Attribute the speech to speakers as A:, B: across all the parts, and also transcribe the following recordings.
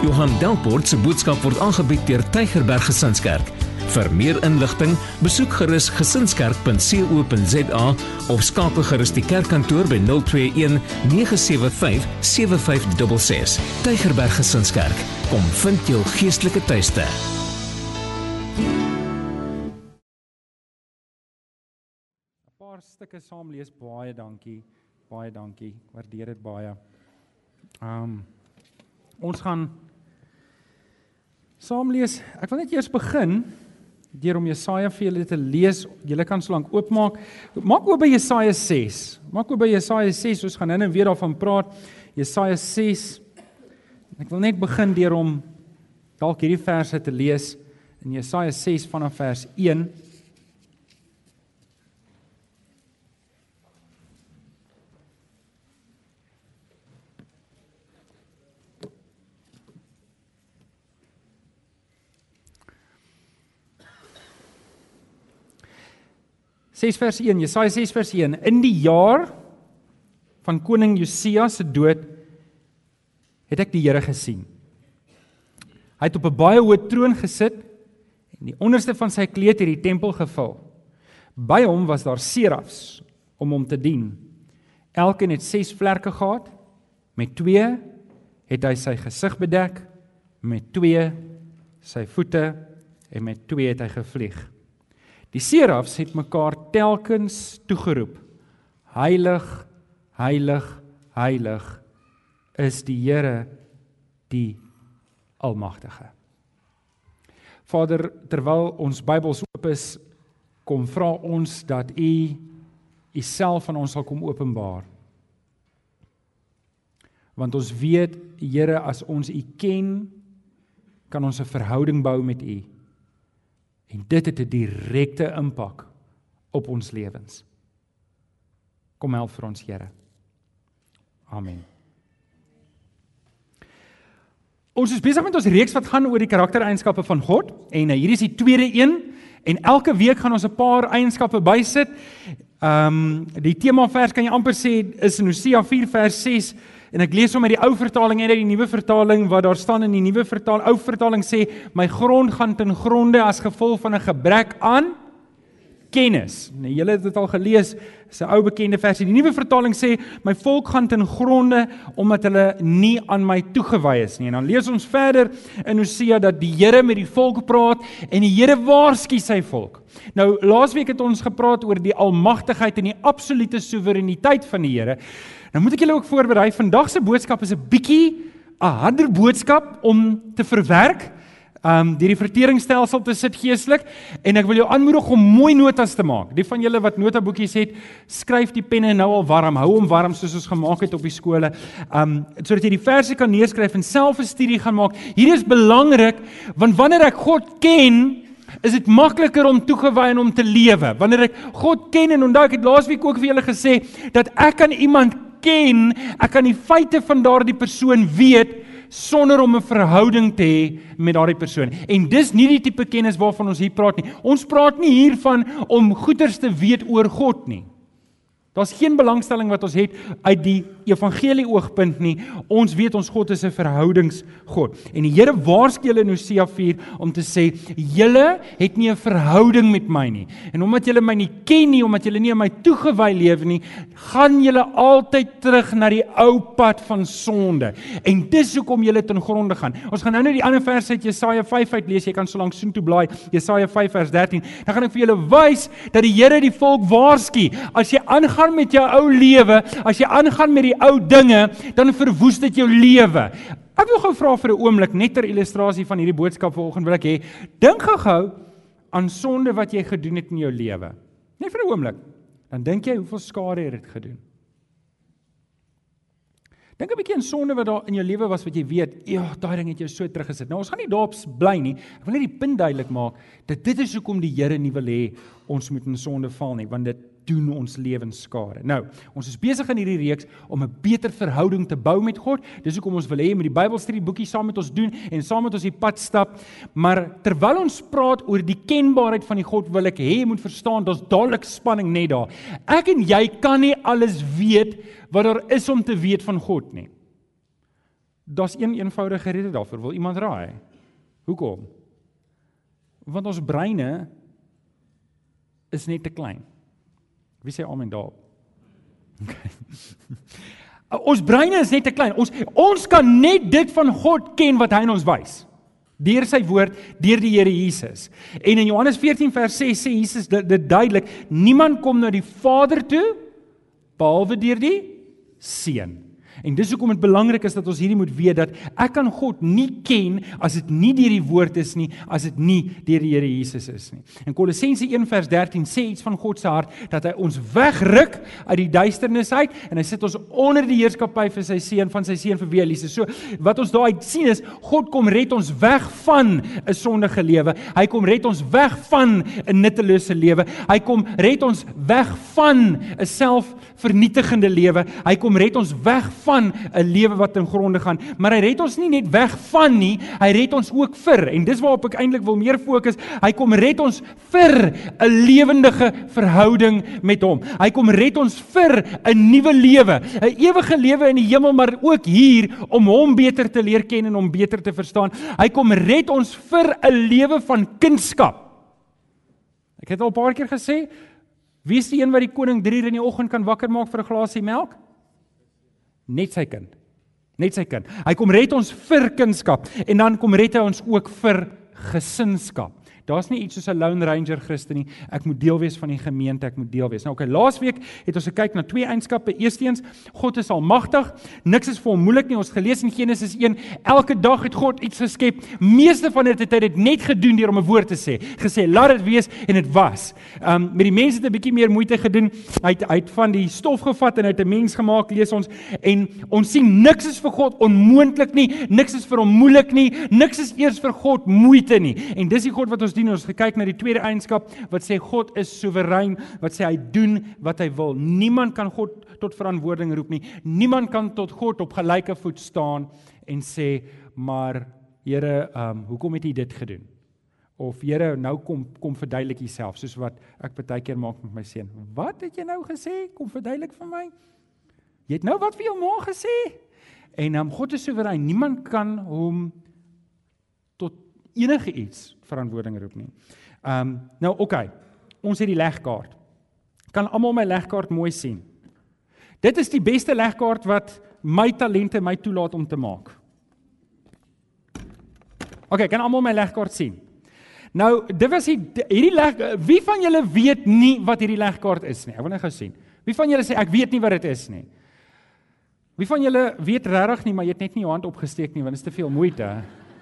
A: Johan Delport se boodskap word aangebied deur Tygerberg Gesinskerk. Vir meer inligting, besoek gerus gesinskerk.co.za of skakel gerus die kerkkantoor by 021 975 7566. Tygerberg Gesinskerk, kom vind jou geestelike tuiste.
B: stukke saam lees. Baie dankie. Baie dankie. Waardeer dit baie. Ehm um, ons gaan saam lees. Ek wil net eers begin deur om Jesaja vir julle te lees. Julle kan sōlank oopmaak. Maak oop by Jesaja 6. Maak oop by Jesaja 6. Ons gaan nou-nou weer daarvan praat. Jesaja 6. Ek wil net begin deur om dalk hierdie verse te lees in Jesaja 6 vanaf vers 1. Ses vers 1, Jesaja 6 vers 1. In die jaar van koning Josia se dood het ek die Here gesien. Hy het op 'n baie hoë troon gesit en die onderste van sy kleed het die tempel gevul. By hom was daar serafs om hom te dien. Elkeen het 6 vlerke gehad. Met 2 het hy sy gesig bedek, met 2 sy voete en met 2 het hy gevlieg. Die serafs het mekaar telkens toegeroep. Heilig, heilig, heilig is die Here die Almagtige. Vader, terwyl ons Bybels oop is, kom vra ons dat U U self aan ons sal kom openbaar. Want ons weet, Here, as ons U ken, kan ons 'n verhouding bou met U. En dit het 'n direkte impak op ons lewens. Kom help vir ons, Here. Amen. Ons is besig met ons reeks wat gaan oor die karaktereienskappe van God en uh, hierdie is die tweede een en elke week gaan ons 'n paar eienskappe bysit. Ehm um, die tema vers kan jy amper sê is in Hosea 4 vers 6 en ek lees hom uit die ou vertaling en uit die nuwe vertaling wat daar staan in die nuwe vertaling. Ou vertaling sê my grond gaan ten gronde as gevolg van 'n gebrek aan kennis. Nou julle het dit al gelees, is 'n ou bekende versie. Die nuwe vertaling sê my volk gaan ten gronde omdat hulle nie aan my toegewy is nie. En dan lees ons verder in Hosea dat die Here met die volk praat en die Here waarsku sy volk. Nou laasweek het ons gepraat oor die almagtigheid en die absolute soewereiniteit van die Here. Nou moet ek julle ook voorberei. Vandag se boodskap is 'n bietjie 'n harder boodskap om te verwerk um deur die verteringsstelsel te sit geestelik en ek wil jou aanmoedig om mooi notas te maak. Die van julle wat notaboekies het, skryf die penne nou al warm. Hou hom warm soos ons gemaak het op die skole. Um sodat jy die verse kan neerskryf en self 'n studie gaan maak. Hier is belangrik want wanneer ek God ken, is dit makliker om toegewy en om te lewe. Wanneer ek God ken en onthou ek het laasweek ook vir julle gesê dat ek kan iemand ken, ek kan die feite van daardie persoon weet sonder om 'n verhouding te hê met daardie persoon. En dis nie die tipe kennis waarvan ons hier praat nie. Ons praat nie hiervan om goeders te weet oor God nie. Daar's geen belangstelling wat ons het uit die evangelie oogpunt nie. Ons weet ons God is 'n verhoudingsgod. En die Here waarsku julle in Hosea 4 om te sê: "Julle het nie 'n verhouding met my nie. En omdat julle my nie ken nie, omdat julle nie aan my toegewy lewe nie, gaan julle altyd terug na die ou pad van sonde. En dis hoekom julle ten gronde gaan." Ons gaan nou net die ander verse uit Jesaja 5 uit lees. Jy kan so lank soontoe blaai. Jesaja 5 vers 13. Dan gaan ek vir julle wys dat die Here die volk waarsku as jy aangaan aangaan met jou ou lewe, as jy aangaan met die ou dinge, dan verwoes dit jou lewe. Ek wil gou vra vir 'n oomblik net ter illustrasie van hierdie boodskap vanoggend wil ek hê, dink gou aan sonde wat jy gedoen het in jou lewe. Net vir 'n oomblik. Dan dink jy hoeveel skade het dit gedoen? Dink 'n bietjie aan sonde wat daar in jou lewe was wat jy weet, ja, daai ding het jou so teruggesit. Nou ons gaan nie daarop bly nie. Ek wil net die punt duidelik maak dat dit is hoekom die Here nie wil hê ons moet in sonde val nie, want dit doen ons lewens skade. Nou, ons is besig in hierdie reeks om 'n beter verhouding te bou met God. Dis hoekom ons wil hê met die Bybelstudie boekie saam met ons doen en saam met ons die pad stap. Maar terwyl ons praat oor die kenbaarheid van die God, wil ek hê jy moet verstaan, daar's dadelik spanning net daar. Ek en jy kan nie alles weet wat daar is om te weet van God nie. Daar's een eenvoudige rede daarvoor. Wil iemand raai? Hoekom? Want ons breine is net te klein. Wie sê amen daar? Okay. ons breine is net te klein. Ons ons kan net dit van God ken wat hy ons wys. Deur sy woord, deur die Here Jesus. En in Johannes 14 vers 6 sê Jesus dit, dit duidelik, niemand kom na die Vader toe behalwe deur die Seun. En dis hoekom dit belangrik is dat ons hierdie moet weet dat ek kan God nie ken as dit nie deur die woord is nie, as dit nie deur die Here Jesus is nie. In Kolossense 1:13 sê iets van God se hart dat hy ons wegruk uit die duisternis uit en hy sit ons onder die heerskappy vir sy seun van sy seun vir wie hy is. So wat ons daai sien is God kom red ons weg van 'n sondige lewe. Hy kom red ons weg van 'n nuttelose lewe. Hy kom red ons weg van 'n selfvernietigende lewe. Hy kom red ons weg van van 'n lewe wat in gronde gaan, maar hy red ons nie net weg van nie, hy red ons ook vir. En dis waarop ek eintlik wil meer fokus. Hy kom red ons vir 'n lewendige verhouding met hom. Hy kom red ons vir 'n nuwe lewe, 'n ewige lewe in die hemel, maar ook hier om hom beter te leer ken en hom beter te verstaan. Hy kom red ons vir 'n lewe van kunskap. Ek het al 'n paar keer gesê, wie is die een wat die koning 3 uur in die oggend kan wakker maak vir 'n glasie melk? Net sy kind. Net sy kind. Hy kom red ons vir kunskap en dan kom red hy ons ook vir gesinskap. Daar's nie iets soos 'n lone ranger Christen nie. Ek moet deel wees van die gemeente, ek moet deel wees. Nou okay, laasweek het ons gekyk na twee eienskappe. Eersteens, God is almagtig. Niks is vir hom moeilik nie. Ons gelees in Genesis 1, elke dag het God iets geskep. Meeste van dit het hy dit net gedoen deur om 'n woord te sê. Gesê, "Laat dit wees" en dit was. Um met die mense het 'n bietjie meer moeite gedoen. Hy het hy het van die stof gevat en hy het 'n mens gemaak, lees ons. En ons sien niks is vir God onmoontlik nie. Niks is vir hom moeilik nie. Niks is eers vir God moeite nie. En dis die God wat ons dien ons gekyk na die tweede eienskap wat sê God is soewerein, wat sê hy doen wat hy wil. Niemand kan God tot verantwoording roep nie. Niemand kan tot God op gelyke voet staan en sê maar Here, ehm um, hoekom het U dit gedoen? Of Here, nou kom kom verduidelik Uself soos wat ek baie keer maak met my seun. Wat het jy nou gesê? Kom verduidelik vir my. Jy het nou wat vir jou ma gesê? En ehm um, God is soewerein. Niemand kan hom tot enige iets verantwoording roep nie. Ehm um, nou oké. Okay, ons het die legkaart. Kan almal my legkaart mooi sien? Dit is die beste legkaart wat my talente my toelaat om te maak. OK, kan almal my legkaart sien? Nou, dit was die, hierdie leg wie van julle weet nie wat hierdie legkaart is nie? Ek wil net gou sien. Wie van julle sê ek weet nie wat dit is nie? Wie van julle weet regtig nie, maar jy het net nie jou hand opgesteek nie want dit is te veel moeite.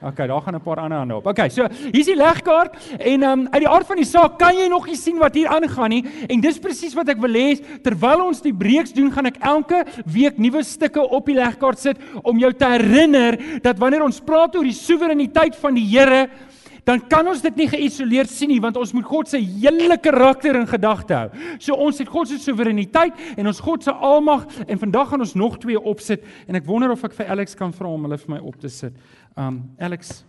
B: Okay, daar gaan 'n paar ander hande op. Okay, so hier's die legkaart en um uit die aard van die saak kan jy nog nie sien wat hier aangaan nie en dis presies wat ek wil hê terwyl ons die breeks doen gaan ek elke week nuwe stukke op die legkaart sit om jou te herinner dat wanneer ons praat oor die soewereiniteit van die Here dan kan ons dit nie geïsoleerd sien nie want ons moet God se hele karakter in gedagte hou. So ons het God se soewereiniteit en ons God se almag en vandag gaan ons nog twee opsit en ek wonder of ek vir Alex kan vra om hulle vir my op te sit. Um Alex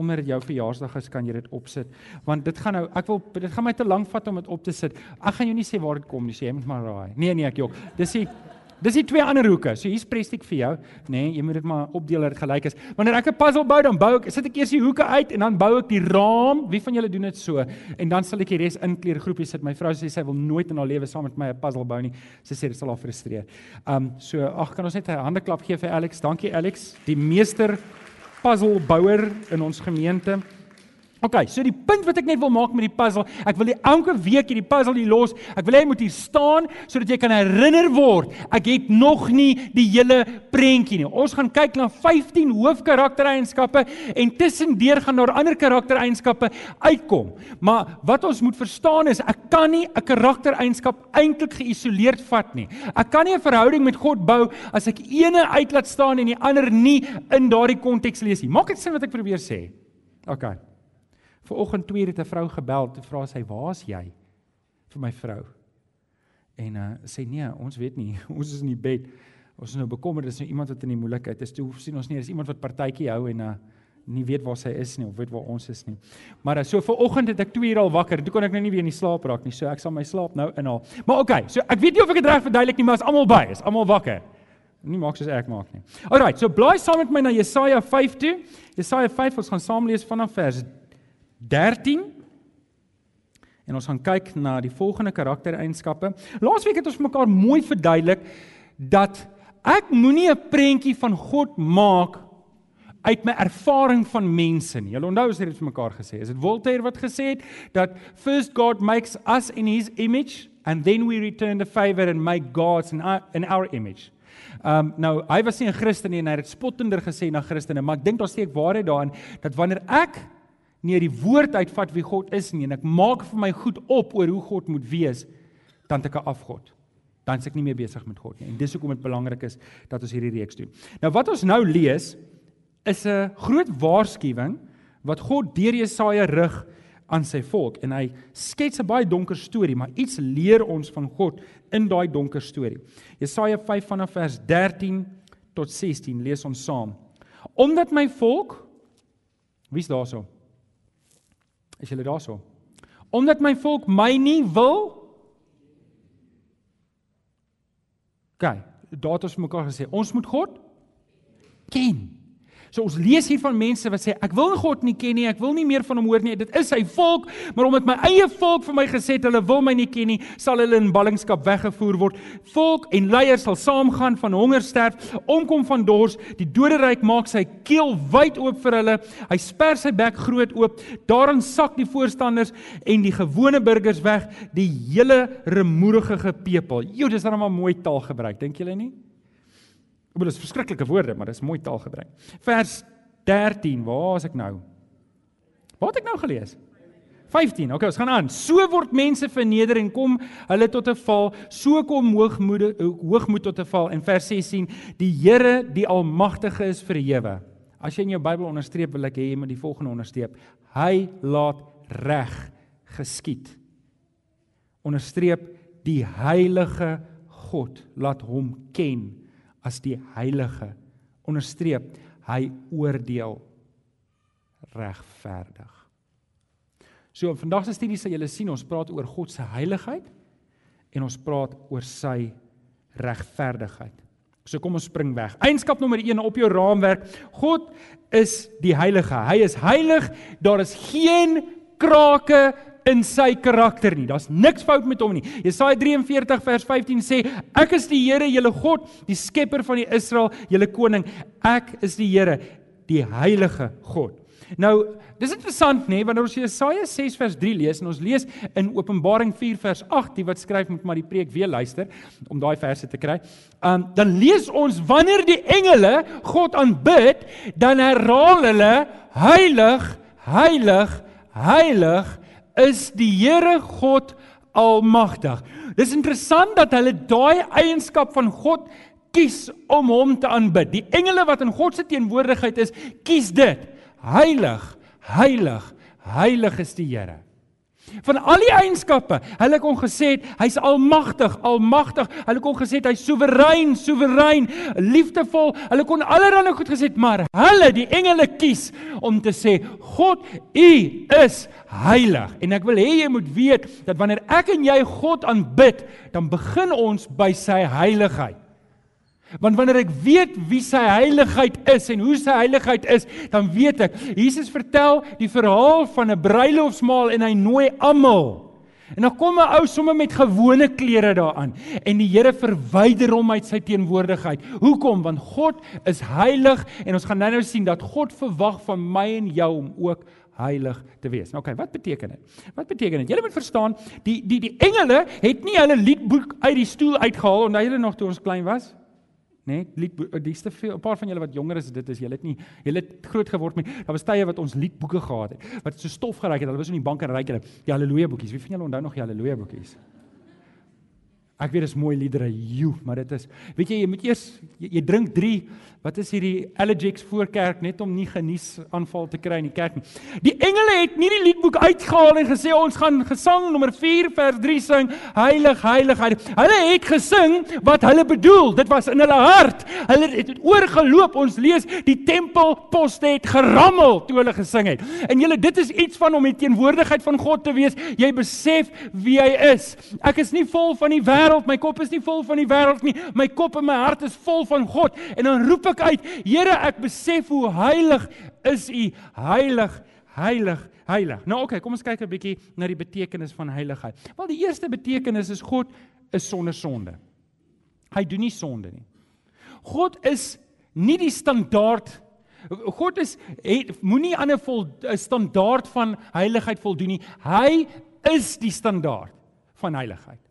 B: omdat jou verjaarsdag is, kan jy dit opsit. Want dit gaan nou, ek wil dit gaan my te lank vat om dit op te sit. Ek gaan jou nie sê waar dit kom nie, sê jy moet maar raai. Nee nee, ek jok. Dis die Dis die twee ander hoeke. So hier's prestiek vir jou, nê? Nee, jy moet dit maar opdeel dat dit gelyk is. Wanneer ek 'n puzzle bou, dan bou ek sit ek eers die hoeke uit en dan bou ek die raam. Wie van julle doen dit so? En dan sal ek die res inkleer groepie sit. My vrou sê sy wil nooit in haar lewe saam met my 'n puzzle bou nie. Sy sê dit sal haar frustreer. Um so ag kan ons net 'n hande klap gee vir Alex. Dankie Alex, die meester puzzlebouer in ons gemeente. OK, so die punt wat ek net wil maak met die puzzle, ek wil elke week hierdie puzzle hier los. Ek wil hê jy moet hier staan sodat jy kan herinner word. Ek het nog nie die hele prentjie nie. Ons gaan kyk na 15 hoofkaraktereienskappe en tussendeur gaan daar ander karaktereienskappe uitkom. Maar wat ons moet verstaan is ek kan nie 'n karaktereienskap eintlik geïsoleerd vat nie. Ek kan nie 'n verhouding met God bou as ek eene uitlaat staan en die ander nie in daardie konteks lees nie. Maak dit sin wat ek probeer sê? OK. Vanoggend twee het 'n vrou gebel te vra sy, "Waar's jy?" vir my vrou. En uh sê nee, ons weet nie. Ons is in die bed. Ons is nou bekommerd, dis nou iemand wat in die moeilikheid is. Toe sien ons nie, dis iemand wat partytjie hou en uh nie weet waar sy is nie of weet waar ons is nie. Maar uh, so vanoggend het ek 2 uur al wakker. Toe kon ek nou nie weer in die slaap raak nie. So ek sal my slaap nou inhaal. Maar okay, so ek weet nie of ek dit reg verduidelik nie, maar as almal by is, almal wakker. Nie maak soos ek maak nie. Alrite, so blaai saam met my na Jesaja 5 toe. Jesaja 5 ons gaan saam lees vanaf vers 13. En ons gaan kyk na die volgende karaktereienskappe. Laasweek het ons mekaar mooi verduidelik dat ek moenie 'n prentjie van God maak uit my ervaring van mense nie. Julle onthou as dit vir mekaar gesê is. Dit Voltaire wat gesê het dat first God makes us in his image and then we return the favor and make gods in our, in our image. Um nou, hy was nie 'n Christen nie en hy het spottender gesê na Christene, maar ek dink daar steek waarheid daarin dat wanneer ek nie uit die woord uitvat wie God is nie en ek maak vir my goed op oor hoe God moet wees, dan ek 'n afgod. Dan is ek nie meer besig met God nie. En dis hoekom dit belangrik is dat ons hierdie reeks doen. Nou wat ons nou lees is 'n groot waarskuwing wat God deur Jesaja rig aan sy volk en hy skets 'n baie donker storie, maar iets leer ons van God in daai donker storie. Jesaja 5 vanaf vers 13 tot 16 lees ons saam. Omdat my volk Wie's daarso? Is julle daarso? Omdat my volk my nie wil OK, daar het ons mekaar gesê, ons moet God ken. So ons lees hier van mense wat sê ek wil God nie ken nie, ek wil nie meer van hom hoor nie. Dit is sy volk, maar omdat my eie volk vir my gesê het hulle wil my nie ken nie, sal hulle in ballingskap weggevoer word. Volk en leiers sal saamgaan van honger sterf, omkom van dors. Die doderyk maak sy keel wyd oop vir hulle. Hy sper sy bek groot oop. Daarin sak die voorstanders en die gewone burgers weg, die hele remoerige gepepel. Jo, dis dan maar mooi taal gebruik, dink julle nie? Ek bedoel, dis verskriklike woorde, maar dis mooi taal gebruik. Vers 13, waar is ek nou? Waar het ek nou gelees? 15. Okay, ons gaan aan. So word mense verneder en kom hulle tot 'n val, so kom hoogmoed hoogmoed tot 'n val. En vers 16, die Here, die Almagtige is verhewe. As jy in jou Bybel onderstreep, wil ek hê jy moet die volgende onderstreep. Hy laat reg geskied. Onderstreep die heilige God laat hom ken as die heilige onderstreep hy oordeel regverdig. So vandag se studie sal julle sien ons praat oor God se heiligheid en ons praat oor sy regverdigheid. So kom ons spring weg. Eienskap nommer 1 op jou raamwerk. God is die heilige. Hy is heilig. Daar is geen krake in sy karakter nie. Daar's niks fout met hom nie. Jesaja 43 vers 15 sê: Ek is die Here, julle God, die skepper van die Israel, julle koning. Ek is die Here, die heilige God. Nou, dis interessant nê, wanneer ons Jesaja 6 vers 3 lees en ons lees in Openbaring 4 vers 8, die wat skryf moet maar die preek weer luister om daai verse te kry. Um dan lees ons wanneer die engele God aanbid, dan herhaal hulle heilig, heilig, heilig is die Here God almagtig. Dis interessant dat hulle daai eienskap van God kies om hom te aanbid. Die engele wat in God se teenwoordigheid is, kies dit. Heilig, heilig, heilig is die Here. Van al die eienskappe, hulle kon gesê het hy's almagtig, almagtig. Hulle kon gesê het hy's soewerein, soewerein, liefdevol. Hulle kon allerlei goed gesê het, maar hulle, die engele kies om te sê God, U is heilig. En ek wil hê jy moet weet dat wanneer ek en jy God aanbid, dan begin ons by sy heiligheid. Want wanneer ek weet wie sy heiligheid is en hoe sy heiligheid is, dan weet ek. Jesus vertel die verhaal van 'n bruilofsmaal en hy nooi almal. En dan kom 'n ou sommer met gewone klere daaraan en die Here verwyder hom uit sy teenwoordigheid. Hoekom? Want God is heilig en ons gaan nou-nou sien dat God verwag van my en jou om ook heilig te wees. Nou okay, wat beteken dit? Wat beteken dit? Julle moet verstaan, die die die engele het nie hulle liedboek uit die stoel uitgehaal onthou julle nog toe ons klein was? Nê? Nee, lied dis te veel. 'n Paar van julle wat jonger is, dit is julle het nie julle het groot geword met daar was tye wat ons liedboeke gehad het wat so stof geryk het. Hulle was in die bank en ryk hulle die haleluja boekies. Wie van julle onthou nog die haleluja boekies? Ek weet dis mooi liedere, joe, maar dit is weet jy jy moet eers jy, jy drink 3 wat is hierdie allergics voor kerk net om nie genies aanval te kry in die kerk nie. Die engele het nie die liedboek uitgehaal en gesê ons gaan gesang nommer 4 vers 3 sing heilig heilig heilig. Hulle het gesing wat hulle bedoel. Dit was in hulle hart. Hulle het oorgeloop. Ons lees die tempelposte het gerammel toe hulle gesing het. En julle dit is iets van om die teenwoordigheid van God te wees. Jy besef wie hy is. Ek is nie vol van die wêreld wêreld, my kop is nie vol van die wêreld nie. My kop en my hart is vol van God. En dan roep ek uit, Here, ek besef hoe heilig is U, heilig, heilig, heilig. Nou oké, okay, kom ons kyk 'n bietjie na die betekenis van heiligheid. Wel die eerste betekenis is God is sonder sonde. Hy doen nie sonde nie. God is nie die standaard God is moenie aan 'n standaard van heiligheid voldoen nie. Hy is die standaard van heiligheid.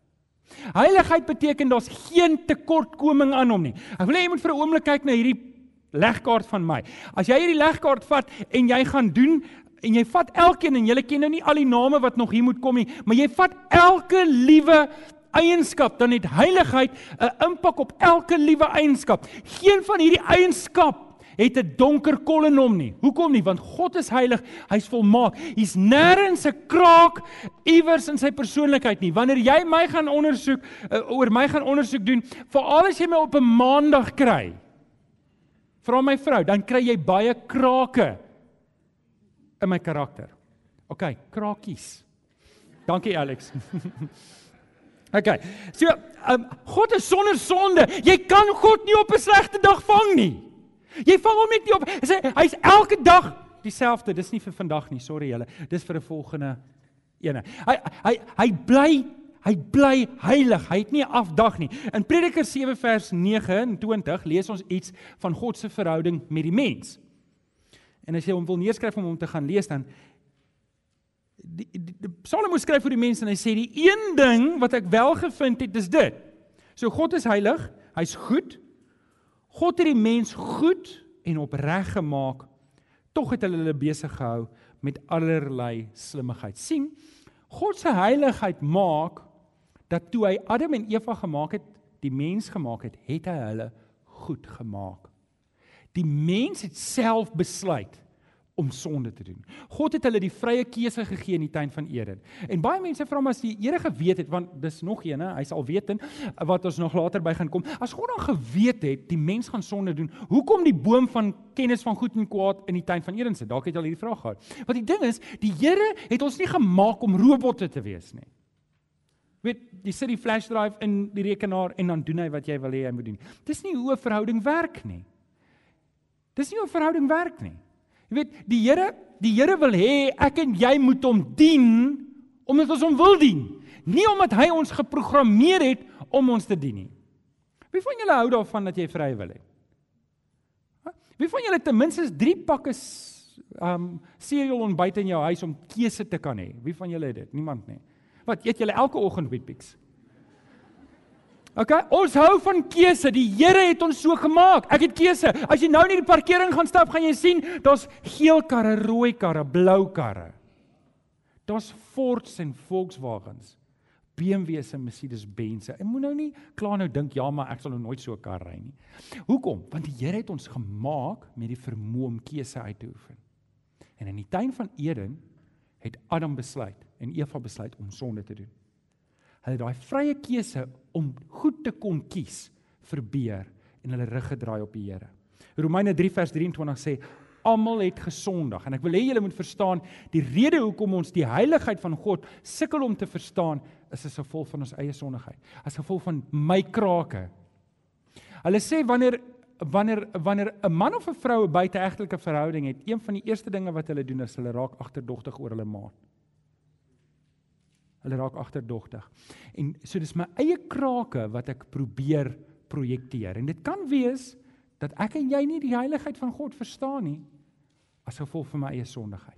B: Heiligheid beteken daar's geen tekortkoming aan hom nie. Ek wil hê jy moet vir 'n oomblik kyk na hierdie legkaart van my. As jy hierdie legkaart vat en jy gaan doen en jy vat elkeen en jy ken nou nie al die name wat nog hier moet kom nie, maar jy vat elke liewe eienskap dan het heiligheid 'n impak op elke liewe eienskap. Geen van hierdie eienskap het 'n donker kol in hom nie. Hoekom nie? Want God is heilig, hy's volmaak. Hy's nêrens 'n kraak iewers in sy persoonlikheid nie. Wanneer jy my gaan ondersoek uh, oor my gaan ondersoek doen, veral as jy my op 'n maandag kry, vra my vrou, dan kry jy baie krake in my karakter. OK, krakies. Dankie Alex. OK. So, um, God is sonder sonde. Jy kan God nie op 'n slegte dag vang nie. Jy vang hom net nie op. Hy sê hy's elke dag dieselfde. Dis nie vir vandag nie, sorry julle. Dis vir 'n volgende ene. Hy hy hy bly hy bly heilig. Hy het nie afdag nie. In Prediker 7 vers 29 lees ons iets van God se verhouding met die mens. En as jy hom wil neerskryf om hom te gaan lees dan die, die, die Salomo skryf vir die mense en hy sê die een ding wat ek wel gevind het is dit. So God is heilig, hy's goed, God het die mens goed en opreg gemaak. Tog het hulle hulle besig gehou met allerlei slimmigheid. sien God se heiligheid maak dat toe hy Adam en Eva gemaak het, die mens gemaak het, het hy hulle goed gemaak. Die mens het self besluit om sonde te doen. God het hulle die vrye keuse gegee in die tuin van Eden. En baie mense vra maar as die Here geweet het want dis nog een, hy's al weet en wat ons nog later by gaan kom. As God dan geweet het die mens gaan sonde doen, hoekom die boom van kennis van goed en kwaad in die tuin van Eden sit? Dalk het jy al hierdie vraag gehad. Want die ding is, die Here het ons nie gemaak om robotte te wees nie. Weet, jy sit die flash drive in die rekenaar en dan doen hy wat jy wil hê hy moet doen. Dis nie hoe 'n verhouding werk nie. Dis nie hoe 'n verhouding werk nie. Jy weet, die Here, die Here wil hê ek en jy moet hom dien omdat ons hom wil dien, nie omdat hy ons geprogrammeer het om ons te dien nie. Wie van julle hou daarvan dat jy vry wil hê? Wie van julle ten minste 3 pakke um cereal ontbyt in jou huis om keuse te kan hê? Wie van julle het dit? Niemand nie. Wat eet julle elke oggend Weet-Bix? OK, ons hou van keuse. Die Here het ons so gemaak. Ek het keuse. As jy nou in die parkering gaan stap, gaan jy sien daar's geel karre, rooi karre, blou karre. Daar's Fords en Volkswagens. BMW's en Mercedes-Benz. Ek moet nou nie klaar nou dink ja, maar ek sal nou nooit so 'n kar ry nie. Hoekom? Want die Here het ons gemaak met die vermoë om keuse uit te oefen. En in die tuin van Eden het Adam besluit en Eva besluit om sonde te doen. Hulle daai vrye keuse om goed te kon kies vir beer en hulle rug gedraai op die Here. Romeine 3 vers 23 sê almal het gesondig en ek wil hê julle moet verstaan die rede hoekom ons die heiligheid van God sukkel om te verstaan is as gevolg van ons eie sondigheid. As gevolg van my krake. Hulle sê wanneer wanneer wanneer 'n man of 'n vrou 'n buiteegtelike verhouding het, een van die eerste dinge wat hulle doen is hulle raak agterdogtig oor hulle maat. Hulle raak agterdogtig. En so dis my eie krake wat ek probeer projekteer. En dit kan wees dat ek en jy nie die heiligheid van God verstaan nie as gevolg van my eie sondigheid.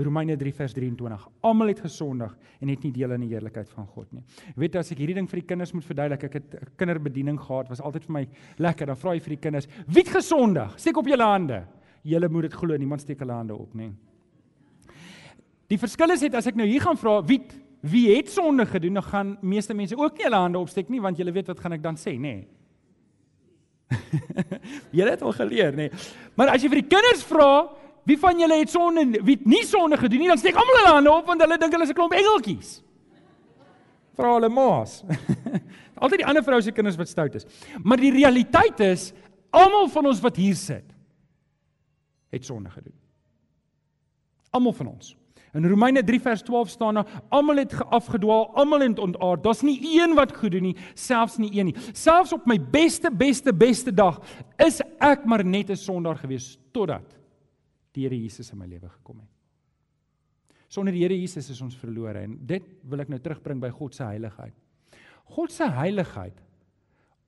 B: Romeine 3 vers 23. Almal het gesondig en het nie deel in die heerlikheid van God nie. Jy weet as ek hierdie ding vir die kinders moet verduidelik, ek het kinderbediening gehad, was altyd vir my lekker. Dan vra jy vir die kinders, "Wie het gesondig?" Steek op julle hande. Julle moet dit glo, niemand steek hulle hande op nie. Die verskil is net as ek nou hier gaan vra, "Wie wie het sonde gedoen, dan gaan meeste mense ook nie hulle hande opsteek nie want julle weet wat gaan ek dan sê, nê? Nee. julle het al geleer, nê? Nee. Maar as jy vir die kinders vra, wie van julle het sonde wie het nie sonde gedoen nie, dan steek almal hulle hande op want hulle dink hulle is 'n klomp engeltjies. Vra hulle maas. Altyd die ander vrou se kinders wat stout is. Maar die realiteit is almal van ons wat hier sit het sonde gedoen. Almal van ons. In Romeine 3 vers 12 staan daar almal het afgedwaal, almal het ontaard. Daar's nie een wat goed doen nie, selfs nie een nie. Selfs op my beste beste beste dag is ek maar net 'n sondaar gewees totdat die Here Jesus in my lewe gekom het. Sonder die Here Jesus is ons verlore en dit wil ek nou terugbring by God se heiligheid. God se heiligheid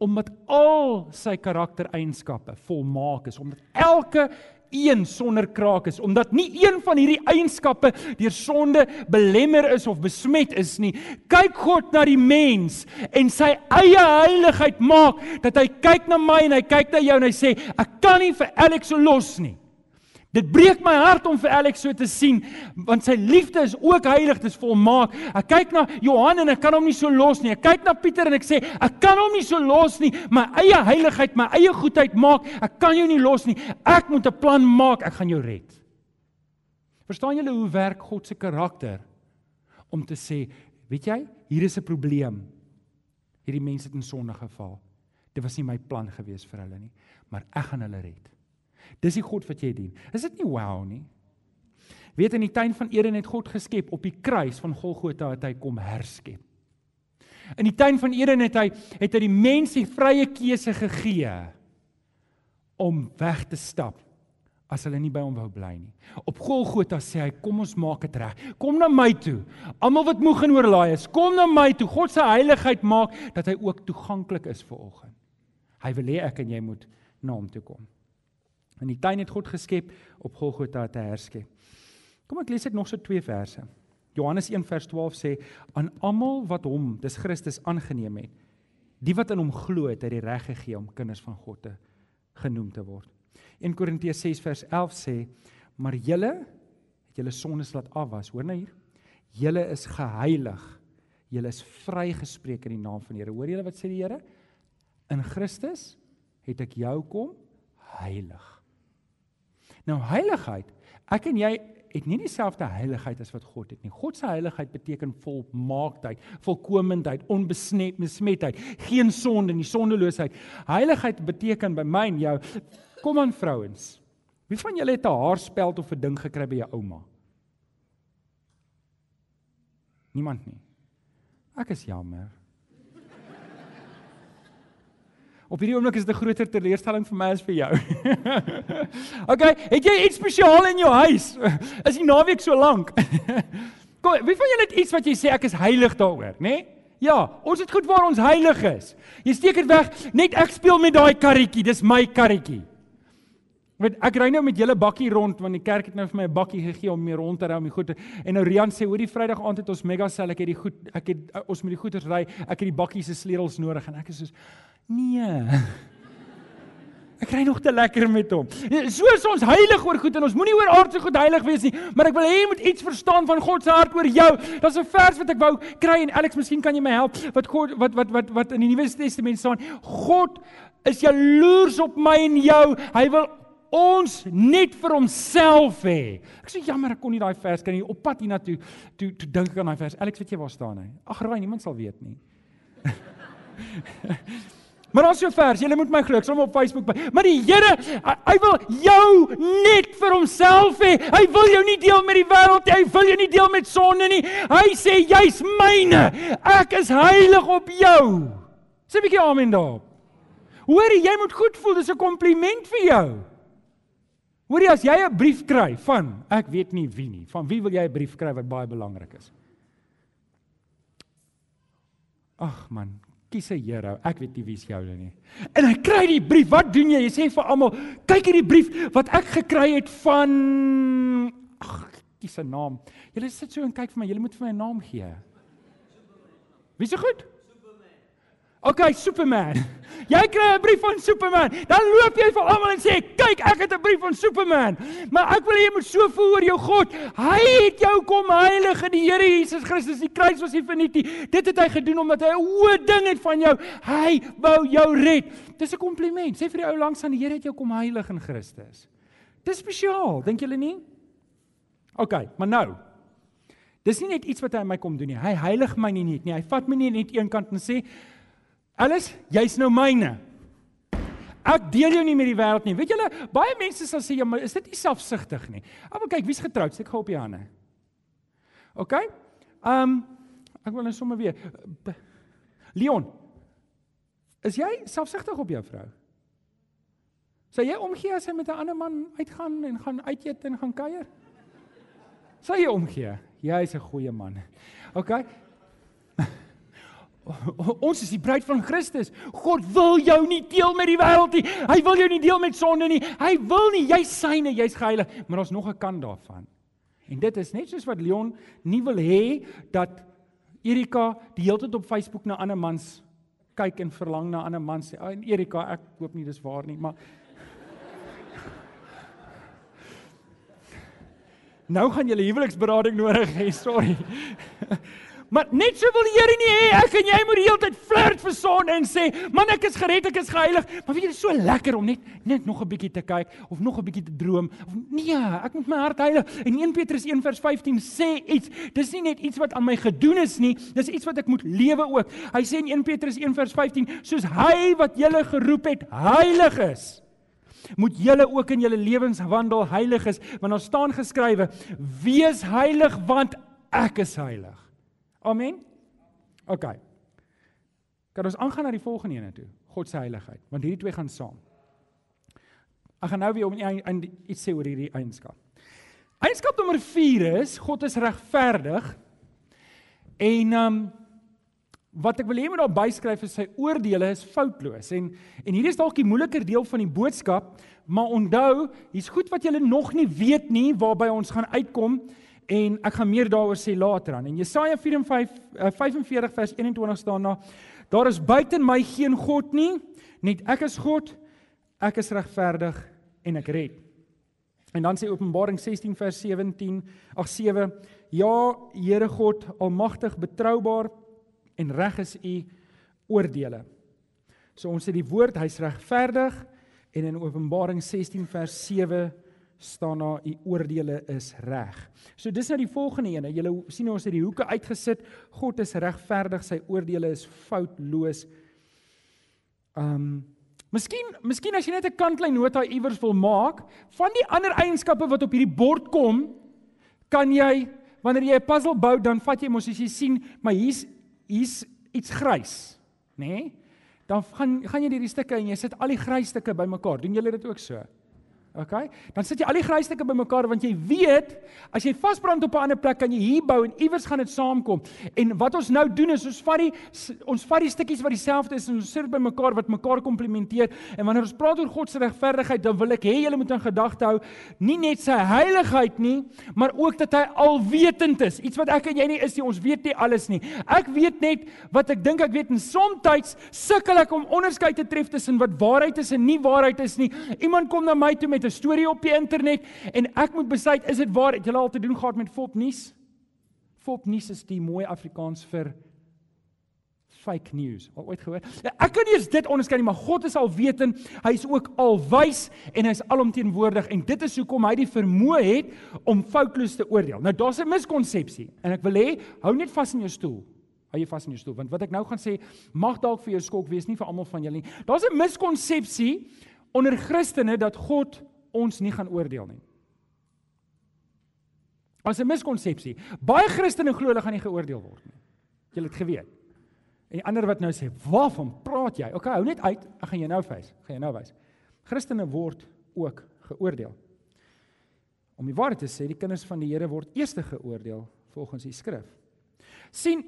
B: omdat al sy karaktereienskappe volmaak is, omdat elke een sonder kraak is omdat nie een van hierdie eienskappe deur sonde belemmer is of besmet is nie. Kyk God na die mens en sy eie heiligheid maak dat hy kyk na my en hy kyk na jou en hy sê ek kan nie vir Alex so los nie. Dit breek my hart om vir Alex so te sien want sy liefde is ook heilig, dit is volmaak. Ek kyk na Johan en ek kan hom nie so los nie. Ek kyk na Pieter en ek sê ek kan hom nie so los nie. My eie heiligheid, my eie goedheid maak ek kan jou nie los nie. Ek moet 'n plan maak, ek gaan jou red. Verstaan julle hoe werk God se karakter om te sê, weet jy, hier is 'n probleem. Hierdie mense het in sonde geval. Dit was nie my plan gewees vir hulle nie, maar ek gaan hulle red. Dis die God wat jy dien. Is dit nie wow nie? Weet in die tuin van Eden het God geskep op die kruis van Golgotha het hy kom herskep. In die tuin van Eden het hy het hy die mens die vrye keuse gegee om weg te stap as hulle nie by hom wou bly nie. Op Golgotha sê hy kom ons maak dit reg. Kom na my toe. Almal wat moeg en oorlaai is, kom na my toe. God se heiligheid maak dat hy ook toeganklik is vir oggend. Hy wil hê ek en jy moet na hom toe kom. In die tuin het God geskep op Golgotha te herskep. Kom ek lees dit nog so twee verse. Johannes 1 vers 12 sê aan almal wat hom, dis Christus aangeneem het, die wat in hom glo het, hy reg gegee om kinders van God te genoem te word. 1 Korintiërs 6 vers 11 sê maar julle het julle sondes laat afwas, hoor nou hier. Julle is geheilig. Julle is vrygespreek in die naam van die Here. Hoor julle wat sê die Here? In Christus het ek jou kom heilig. Nou heiligheid, ek en jy het nie dieselfde heiligheid as wat God het nie. God se heiligheid beteken volmaaktheid, volkomendheid, onbesmetheid, geen sonde nie, sondeloosheid. Heiligheid beteken by my en jou kom aan vrouens. Wie van julle het 'n haarspeld of 'n ding gekry by jou ouma? Niemand nie. Ek is jammer. Op hierdie oomblik is dit 'n groter teleurstelling vir my as vir jou. okay, het jy iets spesiaal in jou huis? Is die naweek so lank? Kom, wie van julle het iets wat jy sê ek is heilig daaroor, né? Nee? Ja, ons het goed waar ons heilig is. Jy steek dit weg, net ek speel met daai karretjie, dis my karretjie. Weet ek ry nou met julle bakkie rond want die kerk het nou vir my 'n bakkie gegee om mee rond te ry om die goed. En nou Rian sê, "Hoor die Vrydag aand het ons mega sel, ek het die goed, ek het ons met die goeders ry, ek het die bakkie se sleutels nodig." En ek is soos, Nee. Ek kry nog te lekker met hom. So is ons heilig oor goed en ons moenie oor aardse goed heilig wees nie, maar ek wil hê jy moet iets verstaan van God se hart oor jou. Daar's 'n vers wat ek wou kry en Alex, miskien kan jy my help wat God wat wat wat wat in die Nuwe Testament staan. God is jaloers op my en jou. Hy wil ons net vir homself hê. Ek sê jammer ek kon nie daai vers kan nie op pad hiernatoe toe toe dink ek aan daai vers. Alex, weet jy waar staan hy? Ag, raai, niemand sal weet nie. Maar ons so vers, jy moet my glo, ek sal hom op Facebook by. Maar die Here, hy, hy wil jou net vir homself hê. Hy wil jou nie deel met die wêreld nie. Hy wil jou nie deel met sonde nie. Hy sê jy's myne. Ek is heilig op jou. Sê 'n bietjie amen daarop. Hoorie, jy moet goed voel, dis 'n kompliment vir jou. Hoorie, as jy 'n brief kry van ek weet nie wie nie, van wie wil jy 'n brief kry wat baie belangrik is? Ag man, kies 'n Here. Ek weet nie wie's joune nie. En hy kry die brief. Wat doen jy? Jy sê vir almal, kyk hierdie brief wat ek gekry het van ag, kies 'n naam. Julle sit so en kyk vir my. Julle moet vir my 'n naam gee. Wie se goed? Okay, Superman. Jy kry 'n brief van Superman. Dan loop jy vir almal en sê, "Kyk, ek het 'n brief van Superman." Maar ek wil hê jy moet so voel oor jou God. Hy het jou kom heilig in die Here Jesus Christus. Die kruis was nie verniet nie. Dit het hy gedoen omdat hy 'n hoë ding het van jou. Hy wou jou red. Dis 'n kompliment. Sê vir die ou langs aan die Here het jou kom heilig in Christus. Dis spesiaal, dink julle nie? Okay, maar nou. Dis nie net iets wat hy aan my kom doen nie. Hy heilig my nie net nie. Hy vat my nie net een kant en sê, Alles, jy's nou myne. Ek deel jou nie met die wêreld nie. Weet julle, baie mense sal sê ja, maar is dit nie selfsugtig nie? Maar kyk, wie's getroud? Steek gou op die hande. OK? Ehm um, ek wil net sommer weer Leon. Is jy selfsugtig op jou vrou? Sal jy omgee as hy met 'n ander man uitgaan en gaan uit eet en gaan kuier? Sal jy omgee? Jy is 'n goeie man. OK? Ons is die bruid van Christus. God wil jou nie deel met die wêreld nie. Hy wil jou nie deel met sonde nie. Hy wil nie jy's syne, jy's geheilig, maar ons nog 'n kant daarvan. En dit is net soos wat Leon nie wil hê dat Erika die hele tyd op Facebook na ander mans kyk en verlang na ander mans sê. En Erika, ek hoop nie dis waar nie, maar Nou gaan jy 'n huweliksberading nodig hê, sorry. Maar net so wil die Here nie hê ek en jy moet die hele tyd flirt vir son en sê, "Man, ek is gered, ek is geheilig." Maar weet jy, dit is so lekker om net net nog 'n bietjie te kyk of nog 'n bietjie te droom of nee, ek moet my hart heilig. En 1 Petrus 1 vers 15 sê iets. Dis nie net iets wat aan my gedoen is nie, dis iets wat ek moet lewe ook. Hy sê in 1 Petrus 1 vers 15, soos hy wat julle geroep het, heilig is moet julle ook in julle lewenswandel heilig is want daar staan geskrywe wees heilig want ek is heilig Amen. OK. Kan ons aangaan na die volgende ene toe? God se heiligheid, want hierdie twee gaan saam. Ek gaan nou weer om in iets sê oor hierdie eienskap. Eienskap nommer 4 is God is regverdig. En um wat ek wil hê moet daar byskryf is sy oordeele is foutloos. En en hier is dalk die moeiliker deel van die boodskap, maar onthou, hier's goed wat jy nog nie weet nie waarby ons gaan uitkom en ek gaan meer daaroor sê later aan. In Jesaja 45 45 eh, vers 21 staan daar: Daar is buiten my geen god nie, net ek is God. Ek is regverdig en ek red. En dan sê Openbaring 16 vers 17, ag 7: Ja, Here God, almagtig, betroubaar en reg is u oordeele. So ons sê die woord hy's regverdig en in Openbaring 16 vers 7 staan daar u oordeele is reg. So dis nou die volgende een. Julle sien ons het die hoeke uitgesit. God is regverdig, sy oordeele is foutloos. Um Miskien, miskien as jy net 'n kantlyn nota iewers wil maak van die ander eienskappe wat op hierdie bord kom, kan jy wanneer jy 'n puzzle bou, dan vat jy mos as jy sien, maar hier's hier's iets grys, nê? Nee? Dan gaan gaan jy hierdie stukke en jy sit al die grys stukke bymekaar. Doen julle dit ook so? OK? Dan sit jy al die grysstukke bymekaar want jy weet as jy vasbrand op 'n ander plek kan jy hier bou en iewers gaan dit saamkom. En wat ons nou doen is ons vat die ons vat die stukkies wat dieselfde is en ons sit bymekaar wat mekaar komplementeer. En wanneer ons praat oor God se regverdigheid, dan wil ek hê julle moet in gedagte hou nie net sy heiligheid nie, maar ook dat hy alwetend is. Iets wat ek en jy nie is nie, ons weet nie alles nie. Ek weet net wat ek dink ek weet en soms sukkel ek om onderskeid te tref tussen wat waarheid is en nie waarheid is nie. Iemand kom na my toe met met 'n storie op die internet en ek moet besluit is dit waar? Het julle al te doen gehad met fopnuus? Fopnuus is die mooi Afrikaans vir fake news. Al ooit gehoor? Ja, ek kan nie eens dit onderskei nie, maar God is alwetend. Hy is ook alwys en hy is alomteenwoordig en dit is hoekom hy die vermoë het om foutloos te oordeel. Nou daar's 'n miskonsepsie en ek wil hê hou net vas in jou stoel. Hou jy vas in jou stoel want wat ek nou gaan sê mag dalk vir jou skok wees nie vir almal van julle nie. Daar's 'n miskonsepsie onder Christene dat God ons nie gaan oordeel nie. As 'n miskonsepsie. Baie Christene glo hulle gaan nie geoordeel word nie. Jy het geweet. En die ander wat nou sê, "Waarvan praat jy?" Okay, hou net uit. Ek gaan jou nou wys. Gaan jou nou wys. Christene word ook geoordeel. Om die waarheid te sê, die kinders van die Here word eers geoordeel volgens die skrif. sien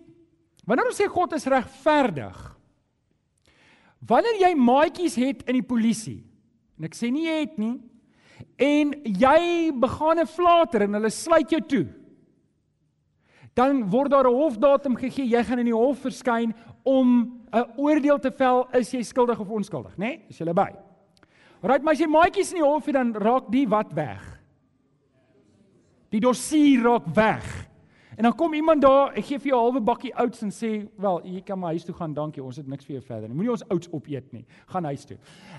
B: Wanneer ons sê God is regverdig, wanneer jy maatjies het in die polisie, en ek sê nie jy het nie, en jy begaan 'n flater en hulle sluit jou toe. Dan word daar 'n hofdatum gegee, jy gaan in die hof verskyn om 'n oordeel te vel is jy skuldig of onskuldig, né? Nee? Is jy by? Right, maar as jy maatjies in die hof het dan raak die wat weg. Die dossier raak weg. En dan kom iemand daar, ek gee vir jou 'n halwe bakkie oats en sê, "Wel, jy kan maar huis toe gaan, dankie. Ons het niks vir jou verder nie. Moenie ons oats opeet nie. Gaan huis toe."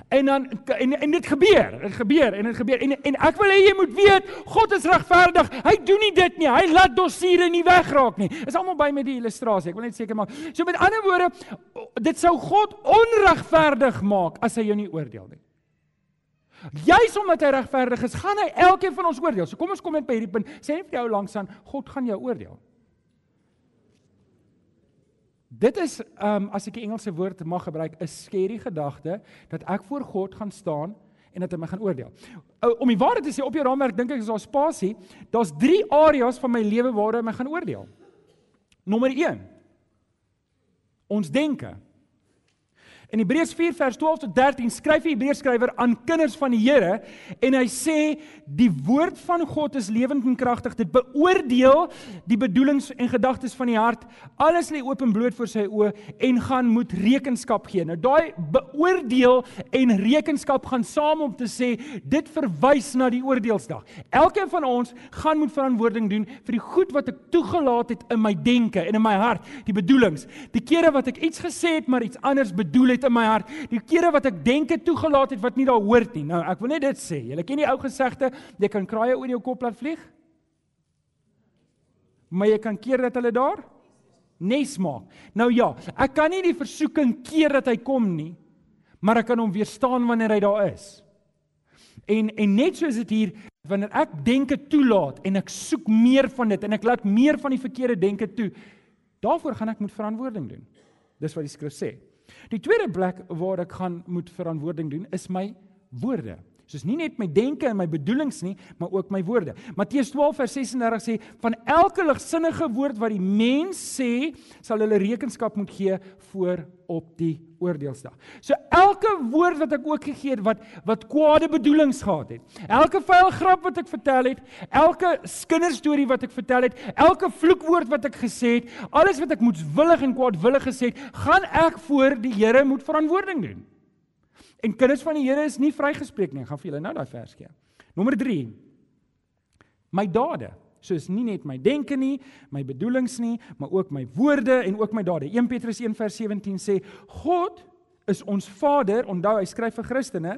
B: En dan en en dit gebeur. Dit gebeur en dit gebeur. En en ek wil hê jy moet weet, God is regverdig. Hy doen nie dit nie. Hy laat dossiere nie wegraak nie. Is almal by met die illustrasie. Ek wil net seker maak. So met ander woorde, dit sou God onregverdig maak as hy jou nie oordeel nie. Juis omdat hy regverdig is, gaan hy elkeen van ons oordeel. So kom ons kom net by hierdie punt. Sê vir jou langsaan, God gaan jou oordeel. Dit is um as ek die Engelse woord mag gebruik, 'n skerry gedagte dat ek voor God gaan staan en dat hy my gaan oordeel. Om die waarheid te sê, op jou raamwerk dink ek is daar spasie. Daar's drie areas van my lewe waar hy my gaan oordeel. Nommer 1. Ons denke. In Hebreërs 4 vers 12 tot 13 skryf die Hebreërs skrywer aan kinders van die Here en hy sê die woord van God is lewend en kragtig. Dit beoordeel die bedoelings en gedagtes van die hart. Alles lê oop en bloot voor sy oë en gaan moet rekenskap gee. Nou daai beoordeel en rekenskap gaan saam om te sê dit verwys na die oordeelsdag. Elkeen van ons gaan moet verantwoording doen vir die goed wat ek toegelaat het in my denke en in my hart, die bedoelings. Die kere wat ek iets gesê het maar iets anders bedoel het in my hart. Die kere wat ek denke toegelaat het wat nie daar hoort nie. Nou, ek wil net dit sê. Julle ken die ou gesegde, jy kan kraaie oor jou kop laat vlieg. Maar jy kan keer dat hulle daar nes maak. Nou ja, ek kan nie die versoeking keer dat hy kom nie, maar ek kan hom weerstaan wanneer hy daar is. En en net so is dit hier wanneer ek denke toelaat en ek soek meer van dit en ek laat meer van die verkeerde denke toe, daarvoor gaan ek moet verantwoording doen. Dis wat die skrif sê. Die tweede plek waar ek gaan moet verantwoording doen is my woorde. Soos nie net my denke en my bedoelings nie, maar ook my woorde. Matteus 12 vers 36 sê van elke ligsinnige woord wat die mens sê, sal hulle rekenskap moet gee voor op die oordeelsdag. So elke woord wat ek ook gegee het wat wat kwade bedoelings gehad het. Elke vuil grap wat ek vertel het, elke kinderstorie wat ek vertel het, elke vloekwoord wat ek gesê het, alles wat ek moedswillig en kwaadwillig gesê het, gaan ek voor die Here moet verantwoording doen. En kinders van die Here is nie vrygespreek nie. Ek gaan vir julle nou daai vers gee. Nommer 3. My dade. So is nie net my denke nie, my bedoelings nie, maar ook my woorde en ook my dade. 1 Petrus 1 vers 17 sê God is ons Vader, onthou hy skryf vir Christene,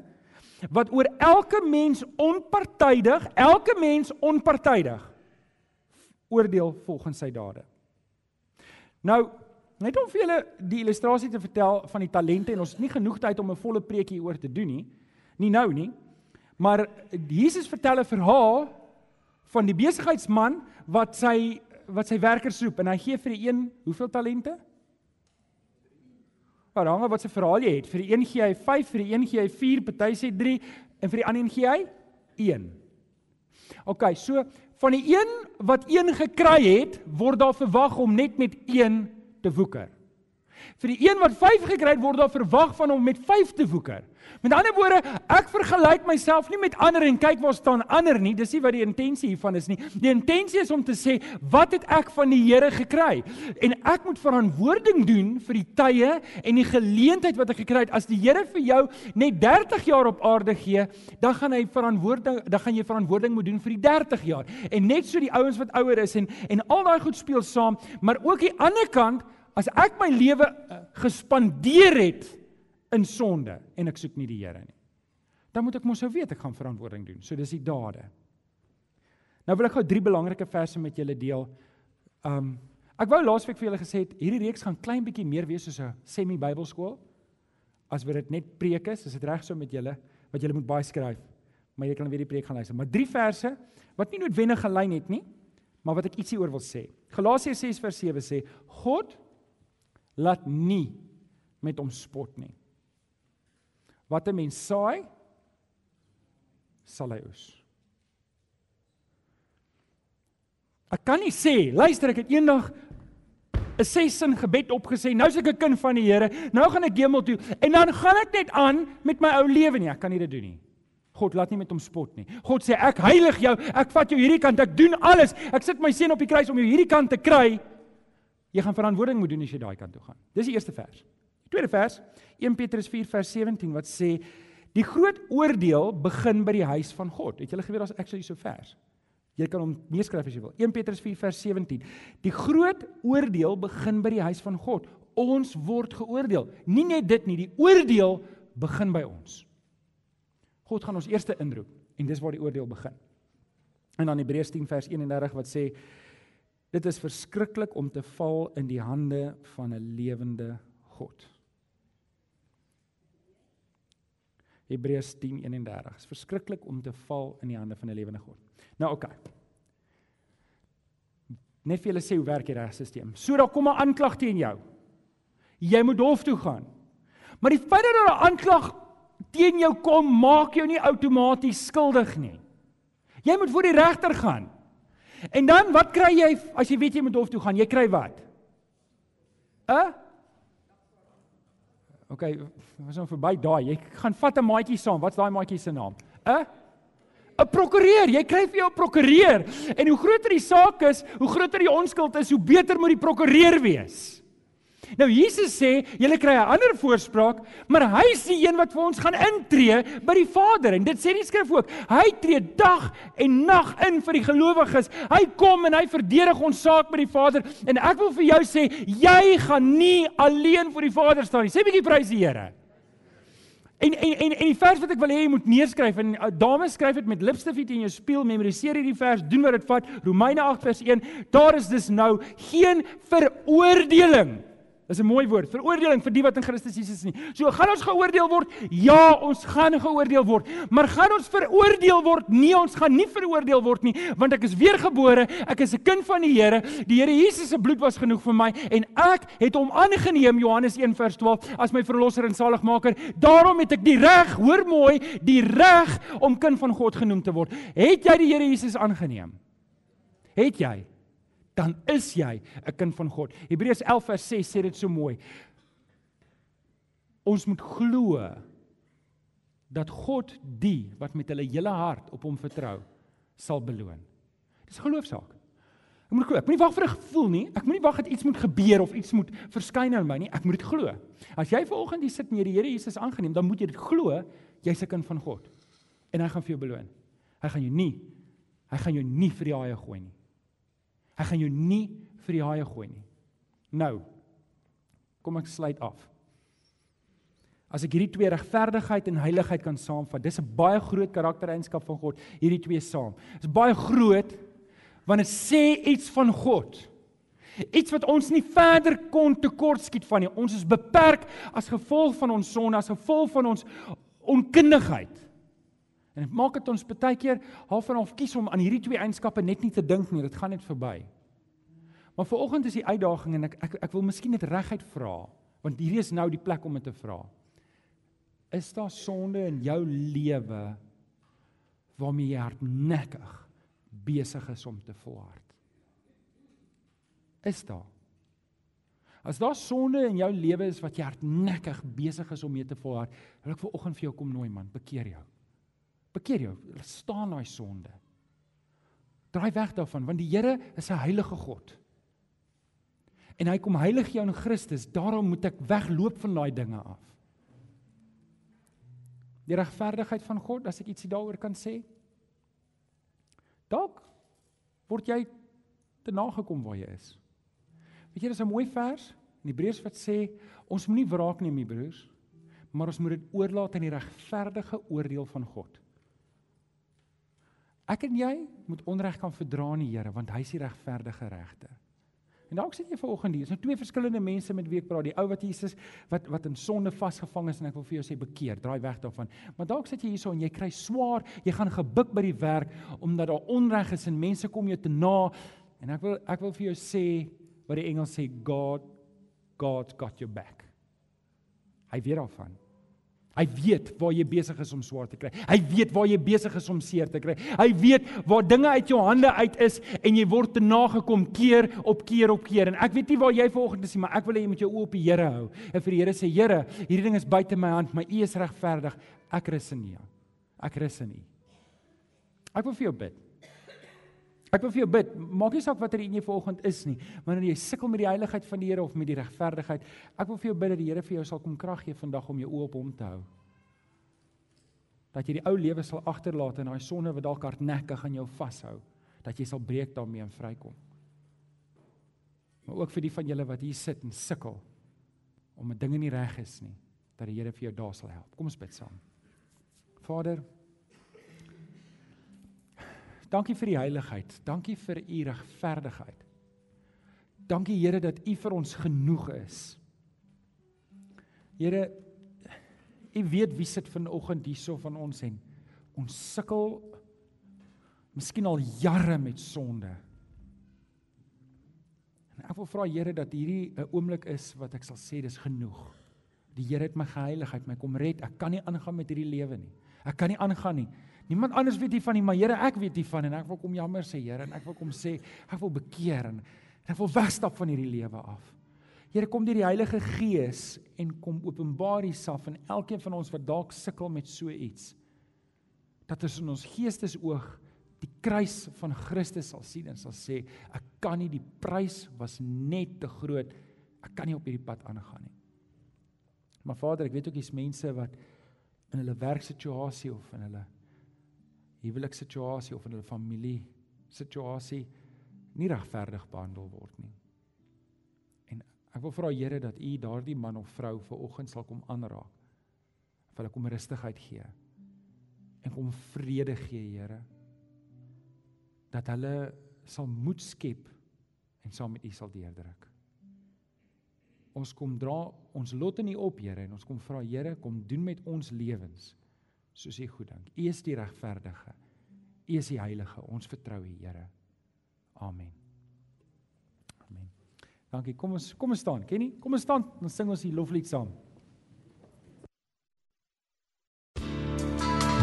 B: wat oor elke mens onpartydig, elke mens onpartydig oordeel volgens sy dade. Nou, Net om vir julle die illustrasie te vertel van die talente en ons het nie genoeg tyd om 'n volle preekie oor te doen nie. Nie nou nie. Maar Jesus vertel 'n verhaal van die besigheidsman wat sy wat sy werkers roep en hy gee vir die een hoeveel talente? Maar hang wat se verhaal jy het. Vir die een gee hy 5, vir die een gee hy 4, party sê 3 en vir die ander een gee hy 1. OK, so van die een wat 1 gekry het, word daar verwag om net met 1 te woeker. Vir die een wat 5 gekry het, word daar verwag van hom met 5 te woeker. Met ander woorde, ek vergelyk myself nie met ander en kyk waar staan ander nie. Dis nie wat die intensie hiervan is nie. Die intensie is om te sê, wat het ek van die Here gekry? En ek moet verantwoording doen vir die tye en die geleentheid wat ek gekry het. As die Here vir jou net 30 jaar op aarde gee, dan gaan hy verantwoording, dan gaan jy verantwoording moet doen vir die 30 jaar. En net so die ouens wat ouer is en en al daai goed speel saam, maar ook die ander kant As ek my lewe eh, gespandeer het in sonde en ek soek nie die Here nie, dan moet ek mos sou weet ek gaan verantwoording doen. So dis die dade. Nou wil ek gou drie belangrike verse met julle deel. Um ek wou laasweek vir julle gesê het hierdie reeks gaan klein bietjie meer wees soos 'n semi-Bybelskool as wat dit net preek is. Is dit reg so met julle wat julle moet baie skryf? Maar jy kan weer die preek gaan luister. Maar drie verse wat nie noodwendig gelyn het nie, maar wat ek ietsie oor wil sê. Galasiërs 6 vers 7 sê God laat nie met hom spot nie. Wat 'n mens saai, sal hy oes. Ek kan nie sê, luister ek het eendag 'n sesin gebed opgesê. Nou is ek 'n kind van die Here. Nou gaan ek hemel toe en dan gaan ek net aan met my ou lewe nie. Ek kan nie dit doen nie. God laat nie met hom spot nie. God sê ek heilig jou. Ek vat jou hierdie kant. Ek doen alles. Ek sit my seun op die kruis om jou hierdie kant te kry. Jy gaan verantwoording moet doen as jy daai kant toe gaan. Dis die eerste vers. Die tweede vers, 1 Petrus 4 vers 17 wat sê die groot oordeel begin by die huis van God. Het julle geweet daar's actually so vers? Jy kan hom meeskryf as jy wil. 1 Petrus 4 vers 17. Die groot oordeel begin by die huis van God. Ons word geoordeel. Nie net dit nie, die oordeel begin by ons. God gaan ons eerste inroep en dis waar die oordeel begin. En dan Hebreërs 10 vers 31 wat sê Dit is verskriklik om te val in die hande van 'n lewende God. Hebreërs 10:31. Dit is verskriklik om te val in die hande van 'n lewende God. Nou oké. Okay. Net vir julle sê hoe werk hierdie stelsel. So daar kom 'n aanklag teen jou. Jy moet hof toe gaan. Maar die feit dat daar 'n aanklag teen jou kom, maak jou nie outomaties skuldig nie. Jy moet voor die regter gaan. En dan wat kry jy as jy weet jy moet hof toe gaan? Jy kry wat? 'n OK, ons is nou verby daai. Jy gaan vat 'n maatjie saam. Wat's daai maatjie se naam? 'n 'n prokureur. Jy kry vir jou 'n prokureur. En hoe groter die saak is, hoe groter die onskuld is, hoe beter moet die prokureur wees. Nou Jesus sê, julle kry 'n ander voorspraak, maar hy is die een wat vir ons gaan intree by die Vader en dit sê die skrif ook. Hy tree dag en nag in vir die gelowiges. Hy kom en hy verdedig ons saak by die Vader en ek wil vir jou sê, jy gaan nie alleen voor die Vader staan nie. Sê bietjie prys die Here. En en en en die vers wat ek wil hê jy moet neerskryf en uh, dames skryf dit met lipstift in jou spieël memoriseer hierdie vers doen wat dit vat Romeine 8 vers 1 daar is dus nou geen veroordeling Dis 'n mooi woord, veroordeling vir die wat in Christus Jesus is nie. So gaan ons geoordeel word? Ja, ons gaan geoordeel word. Maar gaan ons veroordeel word? Nee, ons gaan nie veroordeel word nie, want ek is weergebore, ek is 'n kind van die Here. Die Here Jesus se bloed was genoeg vir my en ek het hom aangeneem Johannes 1 vers 12 as my verlosser en saligmaker. Daarom het ek die reg, hoor mooi, die reg om kind van God genoem te word. Het jy die Here Jesus aangeneem? Het jy? Dan is jy 'n kind van God. Hebreërs 11 vers 6 sê dit so mooi. Ons moet glo dat God die wat met hulle hele hart op hom vertrou, sal beloon. Dis geloofsaak. Ek moet glo. Ek moenie wag vir 'n gevoel nie. Ek moenie wag dat iets moet gebeur of iets moet verskyn aan my nie. Ek moet dit glo. As jy vanoggend hier sit en jy die Here Jesus aangeneem, dan moet jy dit glo jy's 'n kind van God. En hy gaan vir jou beloon. Hy gaan jou nie hy gaan jou nie vir die haie gooi nie. Hy gaan jou nie vir die haie gooi nie. Nou kom ek sluit af. As ek hierdie twee regverdigheid en heiligheid kan saamvat, dis 'n baie groot karaktereienskap van God, hierdie twee saam. Dis baie groot want dit sê iets van God. Iets wat ons nie verder kon tekortskiet van nie. Ons is beperk as gevolg van ons sonde, as gevolg van ons onkundigheid. En dit maak dit ons baie keer half en half kies om aan hierdie twee eienskappe net nie te dink nie, dit gaan net verby. Maar vir oggend is die uitdaging en ek ek ek wil miskien net reguit vra, want hierdie is nou die plek om dit te vra. Is daar sonde in jou lewe waarmee jy hardnekkig besig is om te volhard? Is daar? As daar sonde in jou lewe is wat jy hardnekkig besig is om mee te volhard, wil ek vir oggend vir jou kom nooi man, bekeer jou. Bekeer jou, staan daai sonde. Draai weg daarvan want die Here is 'n heilige God. En hy kom heilig jou in Christus, daarom moet ek wegloop van daai dinge af. Die regverdigheid van God, as ek ietsie daaroor kan sê. Dalk word jy te nagekom waar jy is. Weet jy, dis 'n mooi vers in Hebreërs wat sê ons moenie wraak neem nie, broers, maar ons moet dit oorlaat aan die regverdige oordeel van God. Ek en jy moet onreg kan verdra in die Here want hy is die regverdige regter. En dalk sit jy vanoggend hier, is nou twee verskillende mense met wie ek praat, die ou wat Jesus wat wat in sonde vasgevang is en ek wil vir jou sê bekeer, draai weg daarvan. Maar dalk sit jy hierso en jy kry swaar, jy gaan gebuk by die werk omdat daar onreg is en mense kom jou te na en ek wil ek wil vir jou sê wat die engel sê God God got your back. Hy weet daarvan. Hy weet waar jy besig is om swaar te kry. Hy weet waar jy besig is om seer te kry. Hy weet waar dinge uit jou hande uit is en jy word te nagekom keer op keer op keer. En ek weet nie waar jy vanoggend is nie, maar ek wil hê jy moet jou oë op die Here hou. En vir die Here sê, Here, hierdie ding is buite my hand, maar U is regverdig. Ek rus in U. Ek rus in U. Ek wil vir jou bid. Ek wil vir jou bid. Maak nie saak watter een jy vanoggend is nie, wanneer jy sukkel met die heiligheid van die Here of met die regverdigheid. Ek wil vir jou bid dat die Here vir jou sal kom krag gee vandag om jou oë op hom te hou. Dat jy die ou lewe sal agterlaat en daai sonde wat dalk hardnekkig aan jou vashou, dat jy sal breek daarmee en vrykom. Maar ook vir die van julle wat hier sit en sukkel om 'n ding nie reg is nie, dat die Here vir jou daar sal help. Kom ons bid saam. Vader, Dankie vir die heiligheid. Dankie vir u regverdigheid. Dankie Here dat u vir ons genoeg is. Here, u weet wie sit vanoggend hierso van ons en ons sukkel miskien al jare met sonde. En ek wil vra Here dat hierdie 'n oomblik is wat ek sal sê dis genoeg. Die Here het my geheiligheid, my kom red. Ek kan nie aangaan met hierdie lewe nie. Ek kan nie aangaan nie. Niemand anders weet hiervan nie, maar Here, ek weet hiervan en ek wil kom jammer sê, Here, en ek wil kom sê, ek wil bekeer en, en ek wil wegstap van hierdie lewe af. Here, kom deur die Heilige Gees en kom openbaar Uself aan elkeen van ons wat dalk sukkel met so iets. Dat ons in ons geestesoog die kruis van Christus sal sien en sal sê ek kan nie die prys was net te groot. Ek kan nie op hierdie pad aangaan nie. Maar Vader, ek weet ook hier's mense wat in hulle werksituasie of in hulle huwelikssituasie of in hulle familie situasie nie regverdig behandel word nie. En ek wil vra Here dat U daardie man of vrou ver oggend sal kom aanraak. Vir hulle kom rustigheid gee. En kom vrede gee, Here dat hulle sal moed skep en saam met U sal deurdruk. Ons kom dra ons lot in U op, Here, en ons kom vra Here, kom doen met ons lewens soos U goed dink. U is die regverdige. U is die heilige. Ons vertrou U, Here. Amen. Amen. Dankie. Kom ons kom ons staan. Ken nie? Kom ons staan. Dan sing ons die loflied saam.